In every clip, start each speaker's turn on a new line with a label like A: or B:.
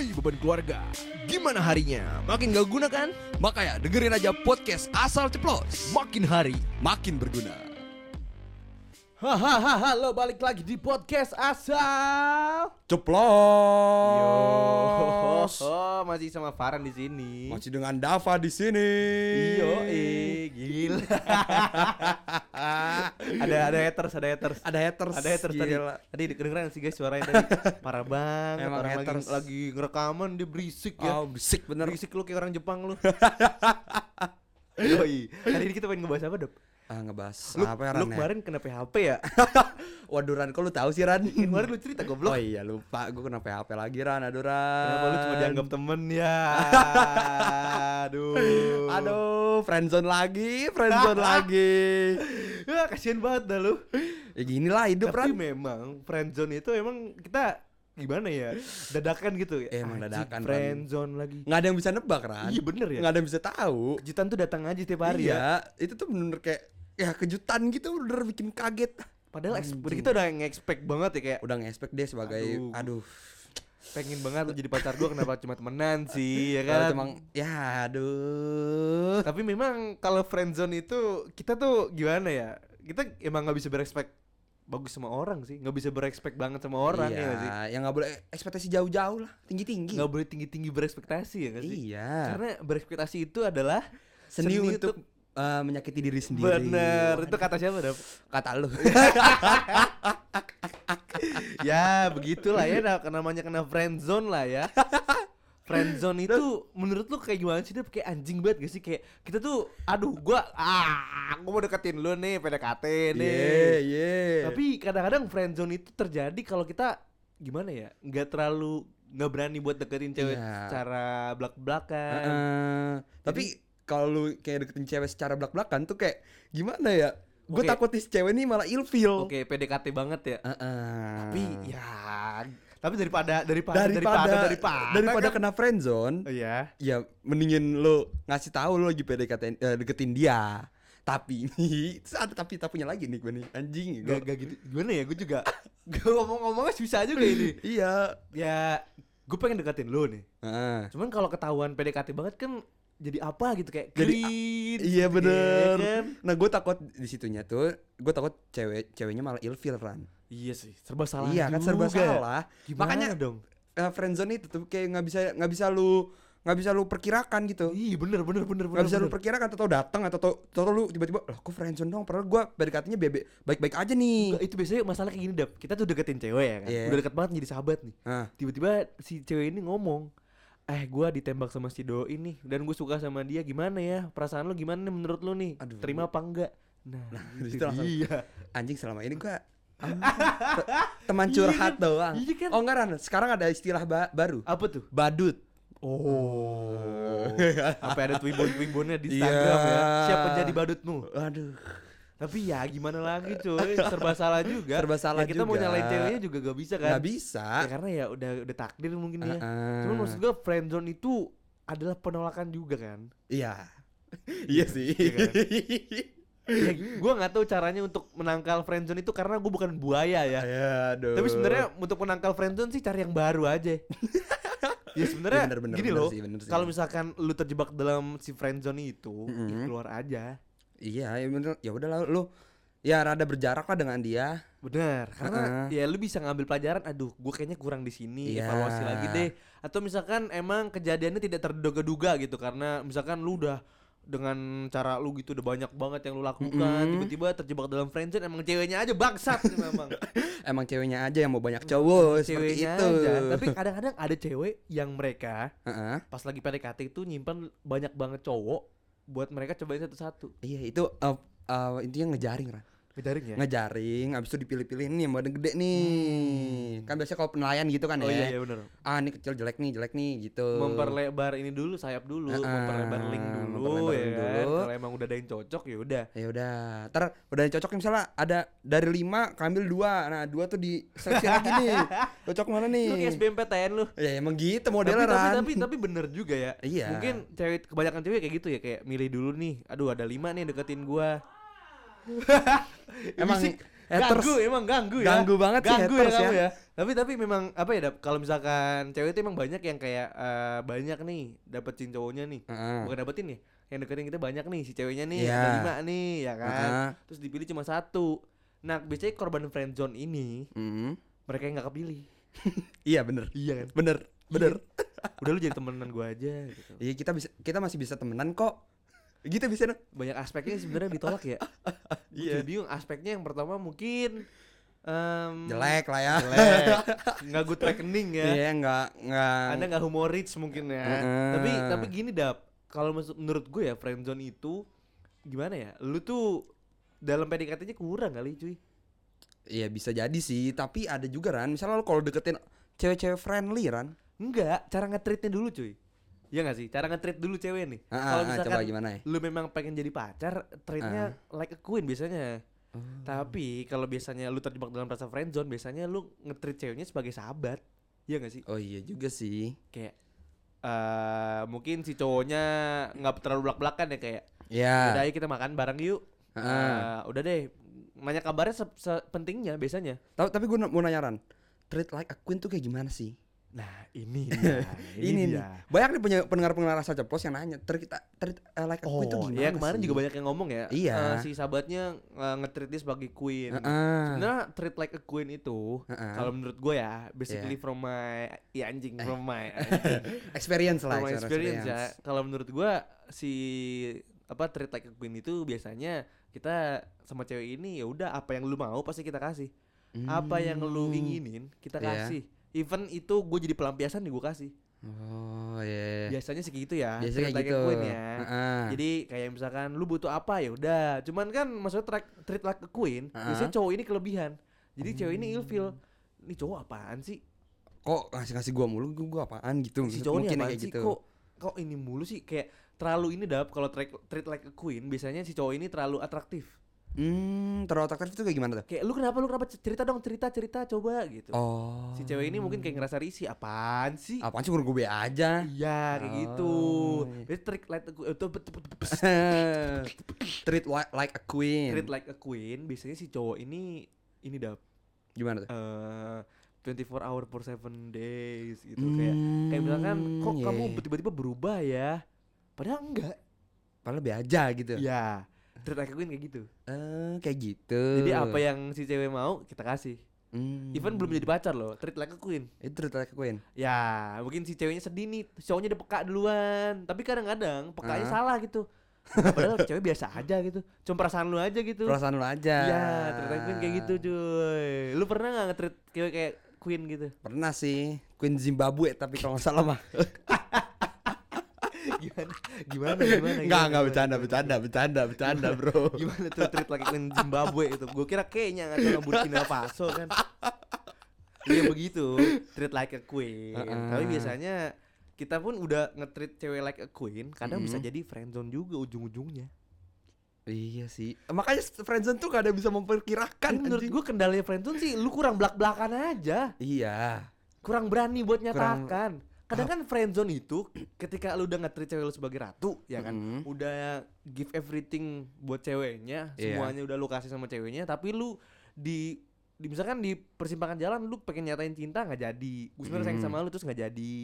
A: Woi beban keluarga, gimana harinya? Makin gak guna kan?
B: Makanya dengerin aja podcast Asal Ceplos.
A: Makin hari
B: Makin berguna.
A: Hahaha, lo balik lagi di podcast asal.
B: Ceplos.
A: oh, masih sama Farhan di sini.
B: Masih dengan Dava di sini.
A: Iyo, eh, gila. ada ada haters, ada haters.
B: Ada haters.
A: Ada haters tadi.
B: Gila.
A: Tadi kedengeran sih guys suaranya tadi. Parah banget.
B: Emang
A: orang lagi,
B: haters.
A: lagi ngerekaman dia berisik ya.
B: Oh, berisik bener.
A: Berisik lu kayak orang Jepang lu. Yoi. Hari ini kita pengen ngebahas apa, Dok?
B: Ah, ngebahas
A: Lu,
B: apa ya,
A: lu
B: Ran? ya?
A: kemarin kena PHP ya?
B: Waduh, Ran, kok lu tahu sih, Ran?
A: kemarin lu cerita goblok.
B: Oh iya, lupa. Gue kena PHP lagi, Ran. Aduh, Ran.
A: Kenapa lu cuma dianggap temen ya? Aduh.
B: Aduh, friendzone lagi, friendzone lagi.
A: Ya, kasihan banget dah lu.
B: Ya gini lah hidup,
A: Tapi
B: Ran.
A: memang friendzone itu emang kita gimana ya? Dadakan gitu ya.
B: Emang dadakan, Ran.
A: Friendzone lagi.
B: Nggak ada yang bisa nebak, Ran.
A: Iya bener ya.
B: Nggak ada yang bisa tahu.
A: Kejutan tuh datang aja tiap hari ya.
B: iya, itu tuh bener kayak ya kejutan gitu bener bikin kaget.
A: Padahal kita udah nge-expect banget ya kayak
B: Udah nge-expect dia sebagai
A: Aduh.
B: aduh.
A: pengen banget lu jadi pacar gua kenapa cuma temenan sih ya kan.
B: emang ya aduh.
A: Tapi memang kalau friendzone itu kita tuh gimana ya? Kita emang nggak bisa berespek bagus sama orang sih, nggak bisa berespek banget sama orang
B: iya,
A: ya sih.
B: yang nggak boleh ekspektasi jauh-jauh lah, tinggi-tinggi.
A: Nggak boleh tinggi-tinggi berekspektasi ya nggak sih?
B: Iya.
A: Karena berekspektasi itu adalah
B: Seni,
A: seni
B: untuk eh, menyakiti diri sendiri.
A: bener. Itu kata siapa Dap?
B: kata lu.
A: ya begitulah ya namanya kena friendzone lah ya. Friendzone itu menurut lu kayak gimana sih? Dap? Kayak anjing banget gak sih? Kayak kita tuh aduh gua ah gua mau deketin lu nih PDKT nih.
B: Iya, iya.
A: Tapi kadang-kadang friendzone itu terjadi kalau kita gimana ya? nggak terlalu nggak berani buat deketin cewek
B: Iya.
A: secara belak-belakan.
B: Heeh. tapi kalau lu kayak deketin cewek secara belak-belakan tuh kayak gimana ya? Gue takut nih cewek ini malah ilfeel.
A: Oke, PDKT banget ya.
B: Heeh.
A: Tapi ya tapi daripada daripada
B: daripada
A: daripada
B: daripada
A: kan-
B: kena friendzone,
A: Oh, Iya.
B: ya mendingin lo ngasih tahu lo lagi PDKT eh, deketin dia. Tapi ada tapi tapinya lagi nih gue nih anjing
A: Gak, gak gitu Gimana ya gue juga Gue ngomong-ngomongnya susah juga ini
B: Iya.
A: Ya Gue pengen deketin lu nih
B: Heeh.
A: Cuman kalau ketahuan PDKT banget kan Jadi apa gitu kayak
B: Jadi,
A: cringe
B: Iya
A: gitu,
B: bener.
A: ya kan?
B: Nah gue takut di situnya tuh, gue takut cewek ceweknya malah ilfeel Ran.
A: Iya sih Serba salah
B: iya kan serba
A: juga
B: salah.
A: Gimana
B: Makanya
A: dong
B: eh, friendzone itu tuh kayak nggak bisa nggak bisa lu nggak bisa lu perkirakan gitu.
A: Iya bener bener bener
B: Nggak bisa lu
A: bener.
B: perkirakan atau datang atau tau tau lu tiba-tiba lah kok friendzone dong padahal gue bebe baik-baik aja nih.
A: Enggak, itu biasanya masalah kayak gini Dap Kita tuh deketin cewek ya kan
B: Iya.
A: Udah deket banget jadi sahabat nih
B: Nah,
A: Tiba-tiba si cewek ini ngomong Eh gua ditembak sama si doi ini Dan gue suka sama dia Gimana ya Perasaan lu gimana nih menurut lu nih
B: Aduh.
A: Terima apa enggak Nah,
B: di
A: itu
B: situ langsung,
A: dia
B: anjing selama ini gue teman curhat
A: Iya
B: doang.
A: Iya kan?
B: Oh enggak Ran, sekarang ada istilah ba- baru.
A: Apa tuh?
B: Badut.
A: Oh Sampai ada twibbon-twibbonnya di
B: Iya.
A: Instagram ya Siapa jadi badutmu
B: Aduh.
A: Tapi ya gimana lagi cuy Serba salah juga
B: Serba salah
A: ya, Kita mau
B: juga.
A: nyalain ceweknya juga gak bisa kan
B: Nggak bisa.
A: Ya karena ya udah udah takdir mungkin ya
B: Heeh.
A: Cuman maksud gue friendzone itu adalah penolakan juga kan
B: Iya. iya sih.
A: Iya kan? ya gue nggak tahu caranya untuk menangkal friendzone itu karena gue bukan buaya ya
B: Ya, aduh.
A: tapi sebenarnya untuk menangkal friendzone sih cari yang baru aja ya sebenarnya
B: Iya, bener, bener,
A: gini
B: bener
A: loh kalau misalkan lu terjebak dalam si friendzone itu ya
B: Mm-mm.
A: keluar aja
B: Iya, ya bener. Ya udah lah lu ya rada berjarak lah dengan dia.
A: benar karena
B: Heeh.
A: ya lu bisa ngambil pelajaran aduh gue kayaknya kurang di sini
B: Iya.
A: evaluasi lagi deh atau misalkan emang kejadiannya tidak terduga-duga gitu karena misalkan lu udah dengan cara lu gitu udah banyak banget yang lu lakukan
B: Mm-mm.
A: tiba-tiba terjebak dalam friendzone emang ceweknya aja bangsat memang
B: Emang ceweknya aja yang mau banyak cowok seperti
A: ceweknya
B: itu.
A: aja tapi kadang-kadang ada cewek yang mereka
B: Heeh.
A: pas lagi PDKT itu nyimpan banyak banget cowok buat mereka cobain satu-satu
B: Iya, itu uh, uh, intinya ngejaring, Ran.
A: Ngejaring ya
B: Ngejaring, habis itu dipilih-pilih nih yang badan gede nih. Kan biasanya kalau penilaian gitu kan
A: oh
B: ya.
A: iya iya bener
B: Ah, ini kecil jelek nih, jelek nih gitu.
A: memperlebar ini dulu sayap dulu
B: Heeh,
A: memperlebar link dulu
B: memperlebar
A: ya
B: link
A: kan
B: dulu.
A: kalau emang udah ada yang cocok ya udah
B: Ya udah, ntar udah cocok misalnya ada dari lima kambil dua, nah dua tuh di seleksi lagi nih, cocok mana nih?
A: lu kayak SBMPTN lu
B: Ya emang gitu
A: tapi,
B: modelnya
A: tapi,
B: Ran.
A: tapi tapi bener juga ya
B: Iya.
A: mungkin cewek kebanyakan cewek kayak gitu ya kayak milih dulu nih aduh ada lima nih deketin gua
B: Emang-
A: bisik
B: haters
A: Ganggu emang ganggu ya.
B: Ganggu banget sih
A: ganggu
B: haters
A: ya, kamu
B: ya.
A: ya. Tapi tapi memang apa ya kalau misalkan cewek itu emang banyak yang kayak eh, banyak nih dapetin cowoknya nih.
B: Heeh.
A: Bukan dapetin ya. Yang deketin kita banyak nih si ceweknya nih ada lima nih ya kan.
B: Heeh.
A: Terus dipilih cuma satu. Nah, biasanya korban friendzone ini
B: Mm.
A: mereka yang nggak kepilih.
B: iya bener
A: Iya kan?
B: bener bener
A: Udah lu jadi temenan gua aja gitu.
B: iya kita bisa kita masih bisa temenan kok gitu bisa dong
A: Banyak aspeknya sebenarnya ditolak ya. Iya. Bingung aspeknya yang pertama mungkin em,
B: jelek lah ya.
A: jelek. Nggak good reckoning ya.
B: Iya nggak nggak.
A: Anda nggak humoris mungkin ya.
B: Heeh.
A: tapi tapi gini dap. Kalau maksud- menurut gue ya friendzone itu gimana ya? Lu tuh dalam PDKT-nya kurang kali cuy.
B: Iya bisa jadi sih, tapi ada juga Ran. Misalnya lo kalau deketin cewek-cewek friendly Ran.
A: enggak cara nge-treatnya dulu cuy Iya gak sih? Cara nge-treat dulu cewek nih
B: Ah,
A: Kalau
B: ah, ah,
A: misalkan
B: coba gimana ya?
A: lu memang pengen jadi pacar Treatnya like a queen biasanya
B: Oh.
A: Tapi kalau biasanya lu terjebak dalam rasa friendzone Biasanya lu nge-treat ceweknya sebagai sahabat Iya gak sih?
B: Oh iya juga sih.
A: Kayak eh mungkin si cowoknya nggak terlalu belak-belakan ya kayak
B: Ya.
A: Udah ayo kita makan bareng yuk.
B: Heeh.
A: Eh, udah deh. Nanya kabarnya se- sepentingnya biasanya.
B: Tapi tapi gue mau nanya Ran. Treat like a queen tuh kayak gimana sih?
A: Nah, ini dia.
B: Ini, nih.
A: dia.
B: Banyak nih punya pendengar-pendengar rasa ceplos yang nanya, treat kita treat uh, like a
A: Oh,
B: queen tuh gimana
A: ya kemarin
B: sih?
A: juga banyak yang ngomong ya.
B: Iya.
A: eh, si sahabatnya eh, nge-treat dia sebagai queen.
B: Heeh.
A: Sebenarnya treat like a queen itu
B: Heeh.
A: kalau menurut gue ya, basically
B: Iya.
A: from my ya anjing from my anjing.
B: experience lah,
A: from my experience ya.
B: experience.
A: Kalau menurut gue si apa treat like a queen itu biasanya kita sama cewek ini ya udah apa yang lu mau pasti kita kasih. apa yang lu
B: Hmm.
A: inginin kita
B: Iya.
A: kasih even itu gue jadi pelampiasan nih gue kasih
B: Oh iya.
A: biasanya sih gitu ya
B: Biasanya kayak gitu.
A: queen ya
B: Heeh.
A: jadi kayak misalkan lu butuh apa ya udah cuman kan maksudnya treat, treat like a queen
B: Heeh.
A: biasanya cowok ini kelebihan jadi cewek ini
B: Hmm.
A: ilfil ini cowok apaan sih
B: kok ngasih-ngasih gua mulu gua, gua apaan gitu.
A: si cowok ini
B: Mungkin
A: apaan
B: kayak
A: sih
B: gitu.
A: kok kok ini mulu sih kayak terlalu ini dap kalau treat, treat like a queen biasanya si cowok ini terlalu atraktif
B: Hmm, terlalu atraktif itu kayak gimana tuh?
A: kayak lu kenapa lu kenapa cerita dong cerita cerita coba gitu
B: Oh.
A: si cewek ini mungkin kayak ngerasa risih apaan sih
B: apaan sih gue aja.
A: Iya kayak gitu.
B: Oh.
A: Jadi treat like a queen,
B: treat like, like a queen.
A: treat like a queen. Biasanya si cowok ini ini dap
B: Gimana tuh?
A: eh 24 hour per 7 days gitu kayak kayak misalkan kok
B: Hmm,
A: kamu
B: iya.
A: tiba-tiba berubah ya. Padahal enggak.
B: Padahal be aja gitu.
A: Iya. Like a queen kayak gitu.
B: Eh, kayak gitu.
A: Jadi apa yang si cewek mau kita kasih.
B: Hmm.
A: Even belum jadi pacar loh, treat like a queen.
B: Itu treat like a queen.
A: Ya, mungkin si ceweknya sedih nih, cowoknya udah peka duluan. Tapi kadang-kadang pekanya
B: Ah.
A: salah gitu. Padahal cewek biasa aja gitu. Cuma perasaan lu aja gitu.
B: Perasaan lu aja.
A: Iya, treat like queen kayak gitu cuy. Lu pernah gak nge-treat cewek kayak queen gitu?
B: Pernah sih. Queen Zimbabwe tapi kalau nggak salah mah.
A: gimana? Gimana? Gimana?
B: Enggak
A: gimana,
B: bercanda, bercanda, bercanda, bercanda, Bro.
A: Gimana tuh treat like queen Zimbabwe itu? Gue kira kayaknya nggak tahu Burkina Faso kan. Iya begitu, treat like a queen.
B: Heeh.
A: Tapi biasanya kita pun udah nge-treat cewek like a queen, kadang bisa
B: Mm-mm.
A: jadi friendzone juga ujung-ujungnya.
B: Iya sih. Makanya friendzone tuh gak ada yang bisa memperkirakan
A: Kan menurut
B: anjing.
A: gue kendalanya friendzone sih lu kurang belak-belakan aja.
B: Iya.
A: kurang berani buat
B: Kurang-
A: nyatakan. Kadang kan friendzone itu ketika lu udah nge-treat cewek lu sebagai ratu, ya kan?
B: Mm-mm.
A: Udah give everything buat ceweknya,
B: Iya.
A: semuanya udah lu kasih sama ceweknya, tapi lu di di misalkan di persimpangan jalan lu pengen nyatain cinta nggak jadi. Gue sebenarnya sayang
B: Mm.
A: sama lu terus nggak jadi.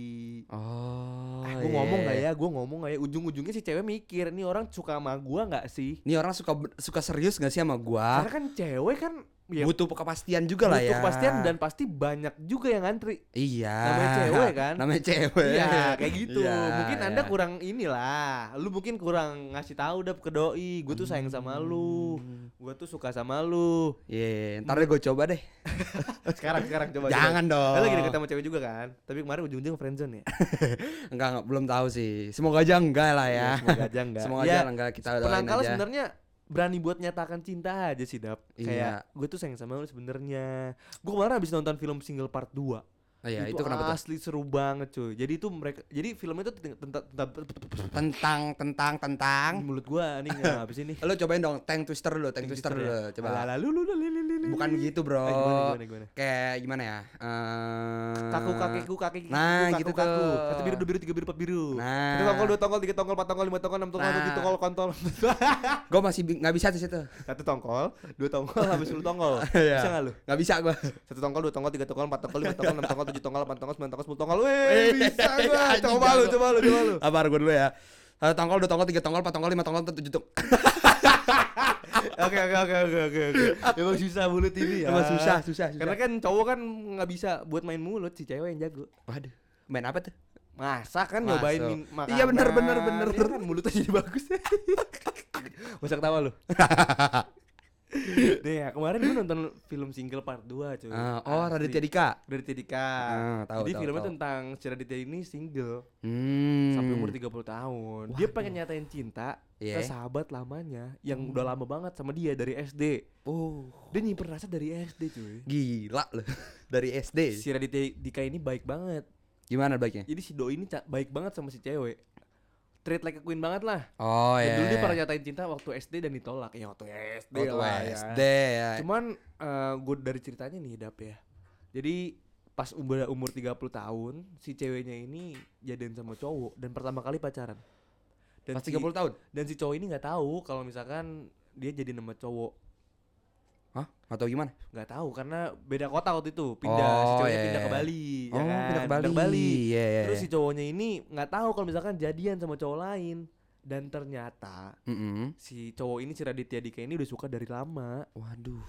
B: Oh.
A: ah, gue ngomong nggak ya? Gue ngomong nggak ya? Ujung-ujungnya si cewek mikir, nih orang suka sama gua nggak sih?
B: Ini orang suka suka serius gak sih sama gua?
A: Karena kan cewek kan ya
B: butuh kepastian juga lah
A: butuh
B: ya.
A: kepastian dan pasti banyak juga yang ngantri.
B: iya.
A: Namanya cewek kan?
B: Namanya cewek.
A: Iya kayak gitu.
B: Iya,
A: mungkin anda
B: iya.
A: kurang inilah. Lu mungkin kurang ngasih tahu dap ke doi. Gue tuh sayang sama lu.
B: Hmm.
A: Gue tuh suka sama lu.
B: Iya, ntar deh gue coba deh.
A: Sekarang sekarang coba.
B: Jangan
A: coba.
B: dong.
A: Lu lagi deket sama cewek juga kan? Tapi kemarin ujung-ujung friendzone ya.
B: Enggak, enggak, belum tahu sih. Semoga aja enggak lah ya.
A: semoga aja enggak.
B: Semoga
A: Ya,
B: aja enggak kita doain
A: Penangkal
B: aja.
A: sebenarnya berani buat nyatakan cinta aja sih dap.
B: Iya.
A: Kayak gue tuh sayang sama lu sebenarnya. Gue kemarin habis nonton film Single Part 2
B: Oh iya, itu
A: itu
B: kenapa tuh?
A: asli seru banget cuy jadi itu mereka jadi filmnya itu tentang tentang
B: Tentang tentang tentang.
A: mulut gua nih nggak habis ini
B: Lo cobain dong tank twister dulu, tank twister dulu, coba.
A: lalu lu
B: Bukan gitu, Bro.
A: Eh, gimana gimana gimana
B: Kayak gimana ya? Eh
A: kaku kakiku kaki
B: Nah,
A: kaku,
B: gitu
A: kaku.
B: tuh.
A: satu biru dua biru tiga biru empat biru
B: Nah.
A: satu tongkol dua tongkol tiga tongkol empat tongkol lima tongkol enam tongkol
B: Nah.
A: tujuh tongkol kontol
B: Gue masih bi- nggak bisa di situ.
A: satu tongkol dua tongkol habis sepuluh tongkol
B: Iya.
A: bisa nggak lu
B: Nggak bisa gue.
A: satu tongkol dua tongkol tiga tongkol empat tongkol lima tongkol enam tongkol tujuh tongkol delapan tongkol sembilan tongkol sepuluh tongkol
B: Eh,
A: weh bisa gua coba lu coba lu coba lu
B: Apa gue dulu ya? Satu tongkol, dua tongkol, tiga tongkol, empat tongkol, lima tongkol, tujuh tongkol.
A: Oke oke oke oke oke oke. Emang susah mulut ini ya.
B: Emang susah, susah, susah.
A: Karena kan cowok kan nggak bisa buat main mulut si cewek yang jago.
B: Waduh, main apa tuh?
A: Masak kan
B: Masuk.
A: nyobain min makanan.
B: Iya, bener, bener, bener.
A: Iya kan mulutnya jadi bagus. Masak tawa lu. Nih ya, kemarin gue nonton film single part 2 cuy.
B: Ah, oh. Raditya Dika.
A: Raditya Dika.
B: Ah, tahu,
A: Jadi
B: tahu,
A: filmnya
B: tahu.
A: tentang si Raditya ini single
B: Hmm.
A: sampai umur 30 tahun. Dia pengen nyatain cinta
B: Iya.
A: ke sahabat lamanya yang udah lama banget sama dia dari SD.
B: Oh,
A: Dia nyimpen rasa dari SD cuy.
B: gila loh. Dari SD.
A: Si Raditya Dika ini baik banget.
B: Gimana baiknya?
A: Jadi si Doi ini baik banget sama si cewek. Treat like a queen banget lah.
B: Oh
A: Dan
B: ya.
A: dulu dia pernah nyatain cinta waktu SD dan ditolak. Ya waktu SD
B: Waktu
A: lah
B: SD
A: ya.
B: ya.
A: Cuman gue dari ceritanya nih Dap ya. Jadi pas umur umur 30 tahun si ceweknya ini jadian sama cowok dan pertama kali pacaran. Dan
B: Pas
A: si,
B: 30 tahun.
A: dan si cowok ini nggak tahu kalau misalkan dia jadi nama cowok
B: Hah? Atau gimana?
A: nggak tahu karena beda kota waktu itu pindah si
B: Oh,
A: cowoknya
B: iya,
A: pindah ke
B: iya.
A: Bali
B: Oh,
A: ya kan?
B: pindah ke Bali. Iya, iya,
A: terus
B: iya.
A: si cowoknya ini nggak tahu kalau misalkan jadian sama cowok lain dan ternyata
B: Mm-mm.
A: si cowok ini si Raditya Dika ini udah suka dari lama
B: Waduh.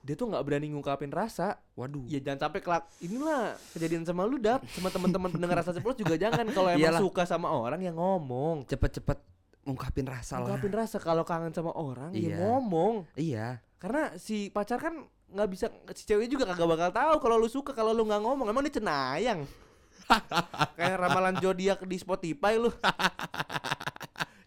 A: dia tuh nggak berani ngungkapin rasa
B: Waduh.
A: ya jangan sampai kelak inilah kejadian sama lu dap sama teman-teman pendengar rasa ceplos juga jangan kalau emang
B: Iyalah.
A: suka sama orang yang ngomong
B: Cepet-cepet ungkapin rasa lah.
A: ngungkapin rasa kalau kangen sama orang ya
B: Iya.
A: ngomong
B: Iya.
A: Karena si pacar kan nggak bisa si cewek juga kagak bakal tahu kalau lu suka kalau lu nggak ngomong emang dia cenayang. Kayak ramalan zodiak di Spotify lu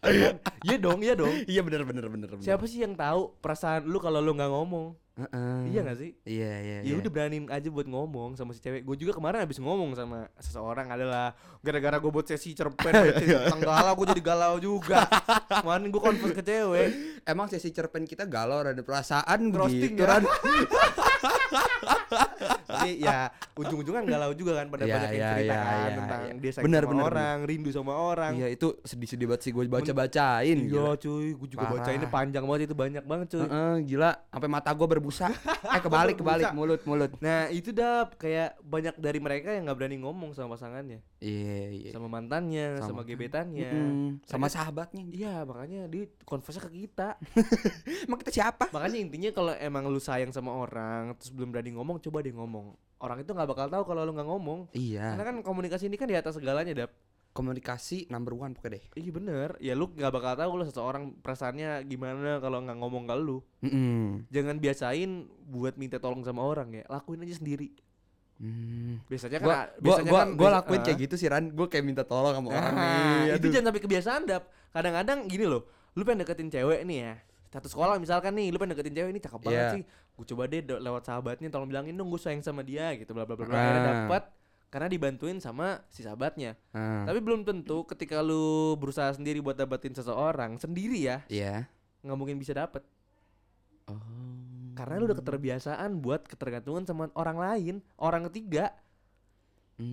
A: Iya iya dong iya dong
B: Iya bener bener bener. bener.
A: siapa sih yang tahu perasaan lu kalau lu nggak ngomong
B: Heeh.
A: iya gak sih
B: Iya iya.
A: ya
B: iya.
A: udah beraniin aja buat ngomong sama si cewek gue juga kemarin habis ngomong sama seseorang adalah gara-gara gue buat sesi cerpen tentang galau gue jadi galau juga kemarin gue confess ke cewek
B: Emang sesi cerpen kita galau ada perasaan
A: Roasting
B: begitu
A: ya.
B: kan?
A: Tapi ya ujung-ujungan galau juga kan pada
B: Iya,
A: banyak yang cerita
B: iya,
A: kan
B: iya,
A: tentang
B: iya.
A: dia sayang
B: Bener,
A: sama
B: bener,
A: orang, rindu sama orang.
B: Iya itu sedih-sedih banget sih gue baca-bacain.
A: Iya
B: gila.
A: cuy, gue juga
B: Parah.
A: bacainnya panjang banget itu banyak banget cuy.
B: Heeh, gila, sampai mata gue berbusa. eh kebalik kebalik mulut mulut.
A: Nah itu dap kayak banyak dari mereka yang nggak berani ngomong sama pasangannya,
B: Iya iya.
A: sama mantannya, sama,
B: Sama.
A: gebetannya.
B: Mm-mm, sama sahabatnya.
A: Iya makanya dia confessnya ke kita.
B: Emang kita siapa?
A: makanya intinya kalau emang lu sayang sama orang terus belum berani ngomong, coba deh ngomong. Orang itu nggak bakal tahu kalau lu nggak ngomong.
B: Iya.
A: Karena kan komunikasi ini kan di atas segalanya dap.
B: Komunikasi number one pokoknya deh.
A: Iya bener, ya lu nggak bakal tahu kalau seseorang perasaannya gimana kalau nggak ngomong ke lu.
B: Mm-mm.
A: Jangan biasain buat minta tolong sama orang ya, lakuin aja sendiri.
B: Hmm.
A: Biasanya kan,
B: Gua, gua,
A: biasanya
B: gua,
A: kan
B: gua lakuin kayak
A: ah.
B: gitu sih Ran. Gue kayak minta tolong sama orang
A: Nah,
B: nih.
A: itu jangan sampai kebiasaan dap. Kadang-kadang gini loh, lu pengen deketin cewek nih ya. Satu sekolah misalkan nih, lu pengen deketin cewek ini cakep banget
B: Iya.
A: sih. Gue coba deh lewat sahabatnya tolong bilangin dong gue sayang sama dia gitu bla bla bla. bla.
B: Ah.
A: Akhirnya dapet karena dibantuin sama si sahabatnya.
B: Ah,
A: Tapi belum tentu ketika lu berusaha sendiri buat dapetin seseorang sendiri ya,
B: Iya.
A: nggak mungkin bisa dapet.
B: Oh.
A: Karena lu udah keterbiasaan buat ketergantungan sama orang lain, orang ketiga.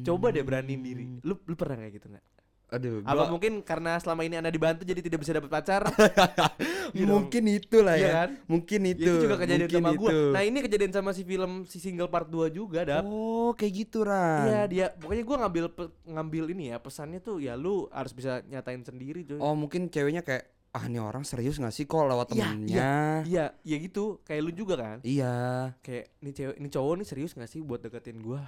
A: Coba deh beraniin diri. Lu lu pernah kayak gitu nggak?
B: Aduh,
A: Apa
B: gua
A: mungkin karena selama ini anda dibantu jadi tidak bisa dapet pacar? Iya dong.
B: mungkin itulah
A: Iya
B: ya.
A: kan?
B: Mungkin itu.
A: itu juga kejadian
B: mungkin
A: sama gua.
B: itu.
A: Nah ini kejadian sama si film si single part 2 juga, dap.
B: Oh, kayak gitu, Ran.
A: Iya dia, pokoknya gua ngambil ngambil ini ya pesannya tuh ya lu harus bisa nyatain sendiri cuy.
B: Oh, mungkin ceweknya kayak ah ini orang serius gak sih kok lewat
A: Iya,
B: temennya?
A: Iya, iya gitu. Kayak lu juga kan.
B: Iya.
A: Kayak ini cewek, ini cowok nih serius gak sih buat deketin gua?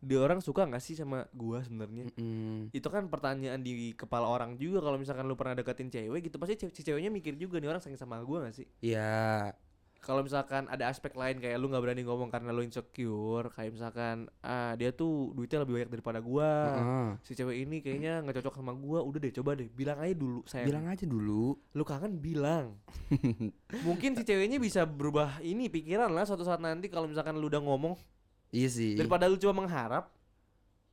A: Dia orang suka gak sih sama gua sebenarnya?
B: Mm-mm.
A: Itu kan pertanyaan di kepala orang juga kalau misalkan lu pernah deketin cewek gitu pasti ce- si ceweknya mikir juga nih orang sayang sama gua gak sih?
B: Iya.
A: Kalau misalkan ada aspek lain kayak lu nggak berani ngomong karena lu insecure, kayak misalkan ah dia tuh duitnya lebih banyak daripada gua.
B: Heeh.
A: Si cewek ini kayaknya nggak cocok sama gua. Udah deh coba deh bilang aja dulu sayang.
B: Bilang aja dulu.
A: Lu kangen bilang. Mungkin si ceweknya bisa berubah ini pikiran lah suatu saat nanti kalau misalkan lu udah ngomong
B: Iya sih.
A: daripada lu cuma mengharap.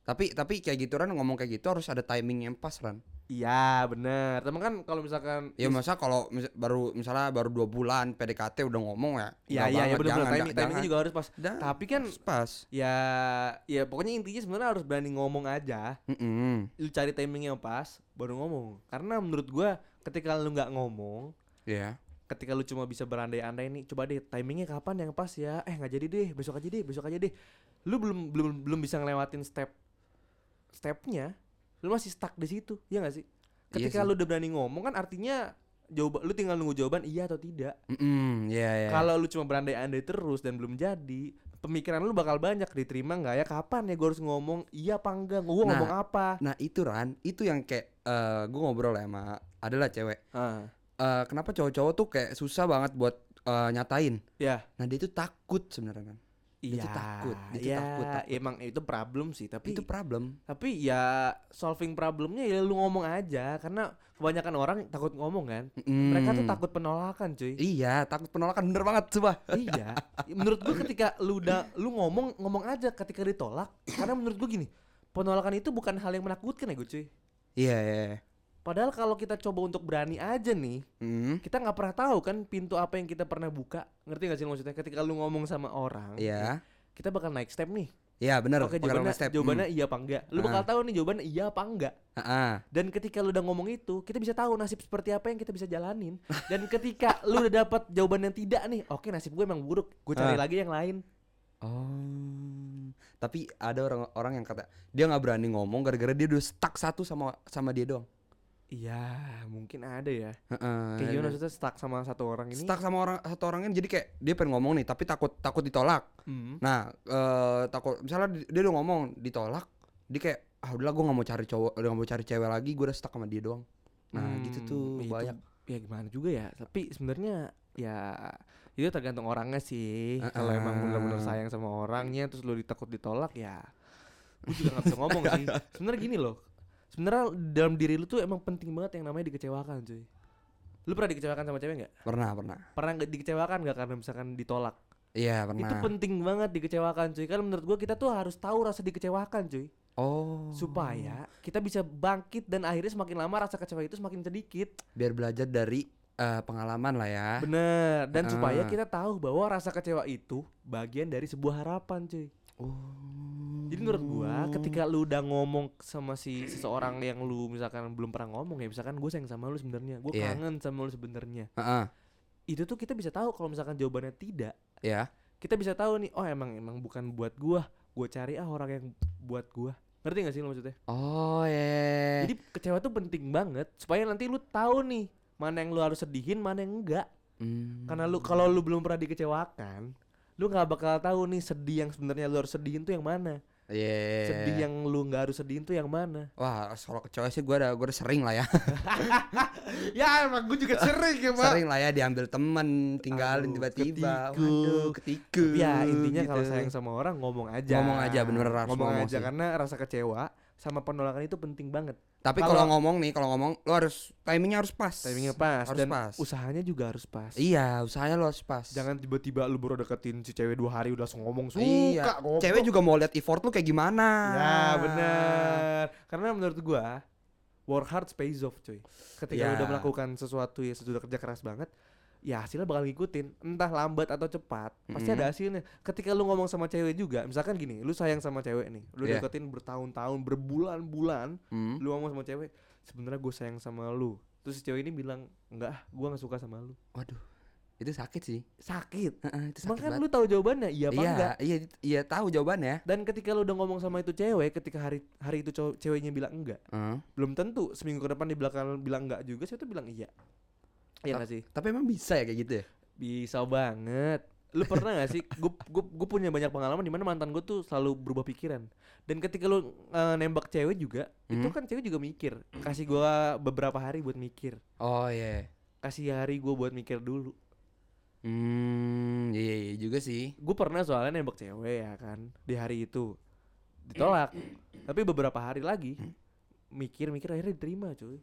B: Tapi tapi kayak gitu Ran ngomong kayak gitu harus ada timing yang pas Ran.
A: Iya bener Temen kan kalau misalkan
B: Ya masa kalau mis- baru misalnya baru dua bulan PDKT udah ngomong ya.
A: Iya iya ya bener timing, timingnya juga harus pas
B: Dan
A: Tapi kan
B: harus pas.
A: ya ya pokoknya intinya sebenarnya harus berani ngomong aja
B: Mm-mm.
A: Lu cari timing yang pas baru ngomong Karena menurut gua ketika lu nggak ngomong
B: Iya.
A: Ketika lu cuma bisa berandai-andai nih coba deh timingnya kapan yang pas ya eh nggak jadi deh besok aja deh besok aja deh lu belum belum belum bisa ngelewatin step stepnya lu masih stuck di situ ya nggak sih
B: Iya
A: ketika
B: sih.
A: lu udah berani ngomong kan artinya jawaban lu tinggal nunggu jawaban iya atau tidak
B: Mm-mm, iya iya.
A: kalau lu cuma berandai-andai terus dan belum jadi pemikiran lu bakal banyak diterima nggak ya kapan ya gue harus ngomong iya apa enggak gue
B: Nah.
A: ngomong apa
B: Nah itu Ran, itu yang kayak eh gue ngobrol ya sama adalah cewek.
A: ah
B: Eh kenapa cowok-cowok tuh kayak susah banget buat eh, nyatain.
A: ya
B: Nah dia tuh takut sebenarnya kan. Dia
A: iya
B: tuh takut, dia tuh
A: ya,
B: takut, takut.
A: emang itu problem sih tapi
B: Itu problem.
A: tapi ya solving problemnya ya lu ngomong aja karena kebanyakan orang takut ngomong kan mereka tuh
B: Mm.
A: takut penolakan cuy
B: Iya, takut penolakan bener banget coba.
A: iya menurut gua ketika lu udah lu ngomong ngomong aja ketika ditolak karena menurut gua gini penolakan itu bukan hal yang menakutkan ya gue cuy
B: Iya, iya. iya.
A: Padahal kalau kita coba untuk berani aja nih
B: Hmm,
A: kita nggak pernah tahu kan pintu apa yang kita pernah buka ngerti gak sih maksudnya ketika lu ngomong sama orang
B: Iya.
A: kita bakal naik step nih
B: Iya bener.
A: oke
B: Pakai
A: jawabannya
B: step.
A: jawabannya iya apa enggak lu bakal
B: Ah.
A: tahu nih jawabannya iya apa enggak
B: Hmm. Ah,
A: Dan ketika lu udah ngomong itu, kita bisa tahu nasib seperti apa yang kita bisa jalanin. Dan ketika lu udah dapat jawaban yang tidak nih, oke nasib gue emang buruk, gue cari
B: Ah.
A: lagi yang lain.
B: Oh. Tapi ada orang-orang yang kata dia nggak berani ngomong gara-gara dia udah stuck satu sama sama dia doang.
A: Iya, mungkin ada ya.
B: Heeh.
A: Kayak gimana maksudnya stuck sama satu orang ini?
B: Stuck sama orang satu orang kan jadi kayak dia pengen ngomong nih tapi takut takut ditolak.
A: Hmm.
B: Nah, eh takut misalnya di- dia udah ngomong ditolak, dia kayak ah udahlah gue nggak mau cari cowok, udah nggak mau cari cewek lagi, gue udah stuck sama dia doang. Nah,
A: Hmm,
B: gitu tuh
A: itu
B: banyak.
A: Ya gimana juga ya. Tapi sebenarnya ya itu tergantung orangnya sih. Kalau emang benar-benar sayang sama orangnya, terus lu ditakut ditolak ya, gue juga nggak bisa ngomong sih. Sebenarnya gini loh. Sebenarnya dalam diri lu tuh emang penting banget yang namanya dikecewakan cuy. Lu pernah dikecewakan sama cewek nggak?
B: Pernah, pernah.
A: pernah nggak dikecewakan nggak karena misalkan ditolak
B: Iya, pernah.
A: itu penting banget dikecewakan cuy kan menurut gua kita tuh harus tahu rasa dikecewakan cuy
B: Oh.
A: supaya kita bisa bangkit dan akhirnya semakin lama rasa kecewa itu semakin sedikit
B: biar belajar dari eh, pengalaman lah ya.
A: bener dan supaya
B: Ah.
A: kita tahu bahwa rasa kecewa itu bagian dari sebuah harapan cuy
B: Oh.
A: Jadi menurut gua ketika lu udah ngomong sama si seseorang yang lu misalkan belum pernah ngomong ya misalkan gue sayang sama lu sebenarnya gue
B: Iya.
A: kangen sama lu sebenarnya
B: Heeh.
A: itu tuh kita bisa tahu kalau misalkan jawabannya tidak
B: Ya.
A: kita bisa tahu nih oh emang emang bukan buat gua gua cari ah orang yang buat gua ngerti gak sih lo maksudnya
B: Oh, ya.
A: jadi kecewa tuh penting banget supaya nanti lu tahu nih mana yang lu harus sedihin mana yang enggak
B: Hmm.
A: karena lu kalau lu belum pernah dikecewakan lu nggak bakal tahu nih sedih yang sebenarnya lu harus sedihin tuh yang mana
B: Iya.
A: sedih yang lu nggak harus sedihin tuh yang mana
B: Wah, soal kecewa sih gue udah gue udah sering lah ya.
A: ya emang gue juga sering ya
B: sering lah ya diambil temen, tinggalin tiba-tiba.
A: ketiku.
B: Waduh, ketiku.
A: ya intinya kalau
B: gitu.
A: sayang sama orang ngomong aja
B: Ngomong aja, bener-bener harus
A: ngomong,
B: ngomong
A: aja
B: sih.
A: karena rasa kecewa sama penolakan itu penting banget
B: Tapi
A: kalau-
B: ngomong nih, kalau ngomong lo harus timingnya harus pas.
A: timingnya pas
B: Harus
A: dan
B: pas.
A: usahanya juga harus pas
B: Iya, usahanya lo harus pas.
A: jangan tiba-tiba lu baru deketin si cewek dua hari udah langsung ngomong suka
B: Iya.
A: goblok.
B: Cewek juga mau lihat effort lu kayak gimana.
A: ya bener karena menurut gua work hard pays off cuy ketika
B: Ya.
A: udah melakukan sesuatu ya sudah kerja keras banget ya hasilnya bakal ngikutin entah lambat atau cepat pasti
B: Mhm.
A: ada hasilnya ketika lu ngomong sama cewek juga misalkan gini lu sayang sama cewek nih lu
B: Iya.
A: deketin bertahun-tahun berbulan-bulan
B: Hmm.
A: lu ngomong sama cewek sebenarnya gue sayang sama lu terus si cewek ini bilang enggak gua nggak suka sama lu
B: Waduh. Itu sakit sih.
A: sakit
B: Heeh, itu sakit
A: kan
B: banget.
A: lu tahu jawabannya iya apa
B: iya,
A: enggak
B: iya, iya tahu jawabannya.
A: dan ketika lu udah ngomong sama itu cewek ketika hari hari itu cowok ceweknya bilang enggak
B: Heeh.
A: belum tentu seminggu ke depan di belakang bilang enggak juga saya tuh bilang iya iya gak sih?
B: Tapi emang bisa ya kayak gitu ya?
A: bisa banget. Lu pernah gak sih? Gue gue punya banyak pengalaman di mana mantan gue tuh selalu berubah pikiran. Dan ketika lu eh, nembak cewek juga itu
B: Hmm.
A: kan cewek juga mikir. Kasih gua beberapa hari buat mikir.
B: Oh iya.
A: kasih hari gua buat mikir dulu.
B: Hmm, iya, iya juga sih.
A: gue pernah soalnya nembak cewek ya kan di hari itu. Ditolak. Tapi beberapa hari lagi mikir-mikir akhirnya diterima cuy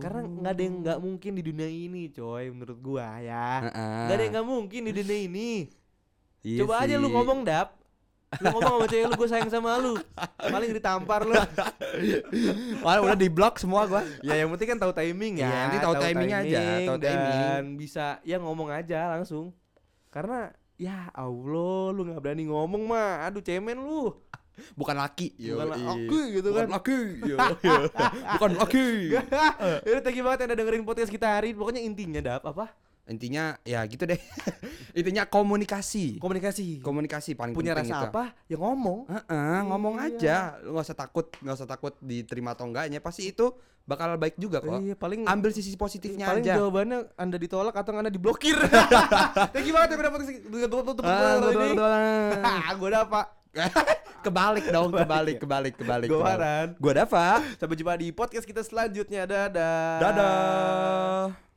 A: karena nggak ada yang nggak mungkin di dunia ini coy menurut gua ya nggak ada yang nggak mungkin di dunia ini
B: Iya
A: coba aja lu ngomong dap Lu ngomong sama cewek lu gue sayang sama lu. Paling ditampar lu.
B: Wah, udah di blok semua gua.
A: ya yang penting kan tahu timing ya.
B: Yang penting tahu timing aja, tahu
A: dan
B: timing.
A: bisa ya ngomong aja langsung. Karena ya Allah lu nggak berani ngomong mah. Aduh cemen lu.
B: Bukan laki.
A: Bukan
B: Yoi.
A: laki gitu
B: Bukan
A: kan.
B: laki. Yo, yo. Bukan laki.
A: Ya thank you banget yang udah dengerin podcast kita hari ini. Pokoknya intinya dap apa?
B: Intinya ya gitu deh. Intinya komunikasi.
A: Komunikasi.
B: Komunikasi paling
A: Punya
B: penting
A: rasa
B: itu.
A: apa? Ya ngomong.
B: Heeh, ngomong
A: Iya.
B: aja. Lu nggak usah takut, nggak usah takut diterima atau enggaknya. Pasti itu bakal baik juga kok.
A: Iya, paling
B: Ambil sisi positifnya
A: paling
B: aja.
A: jawabannya Anda ditolak atau Anda diblokir. Thank you banget yang udah
B: Ah, betul.
A: Gue udah Pak.
B: Kebalik dong, kebalik, kebalik, kebalik.
A: Gue. Waran.
B: Gua Dava.
A: Sampai jumpa di podcast kita selanjutnya. Dadah.
B: Dadah.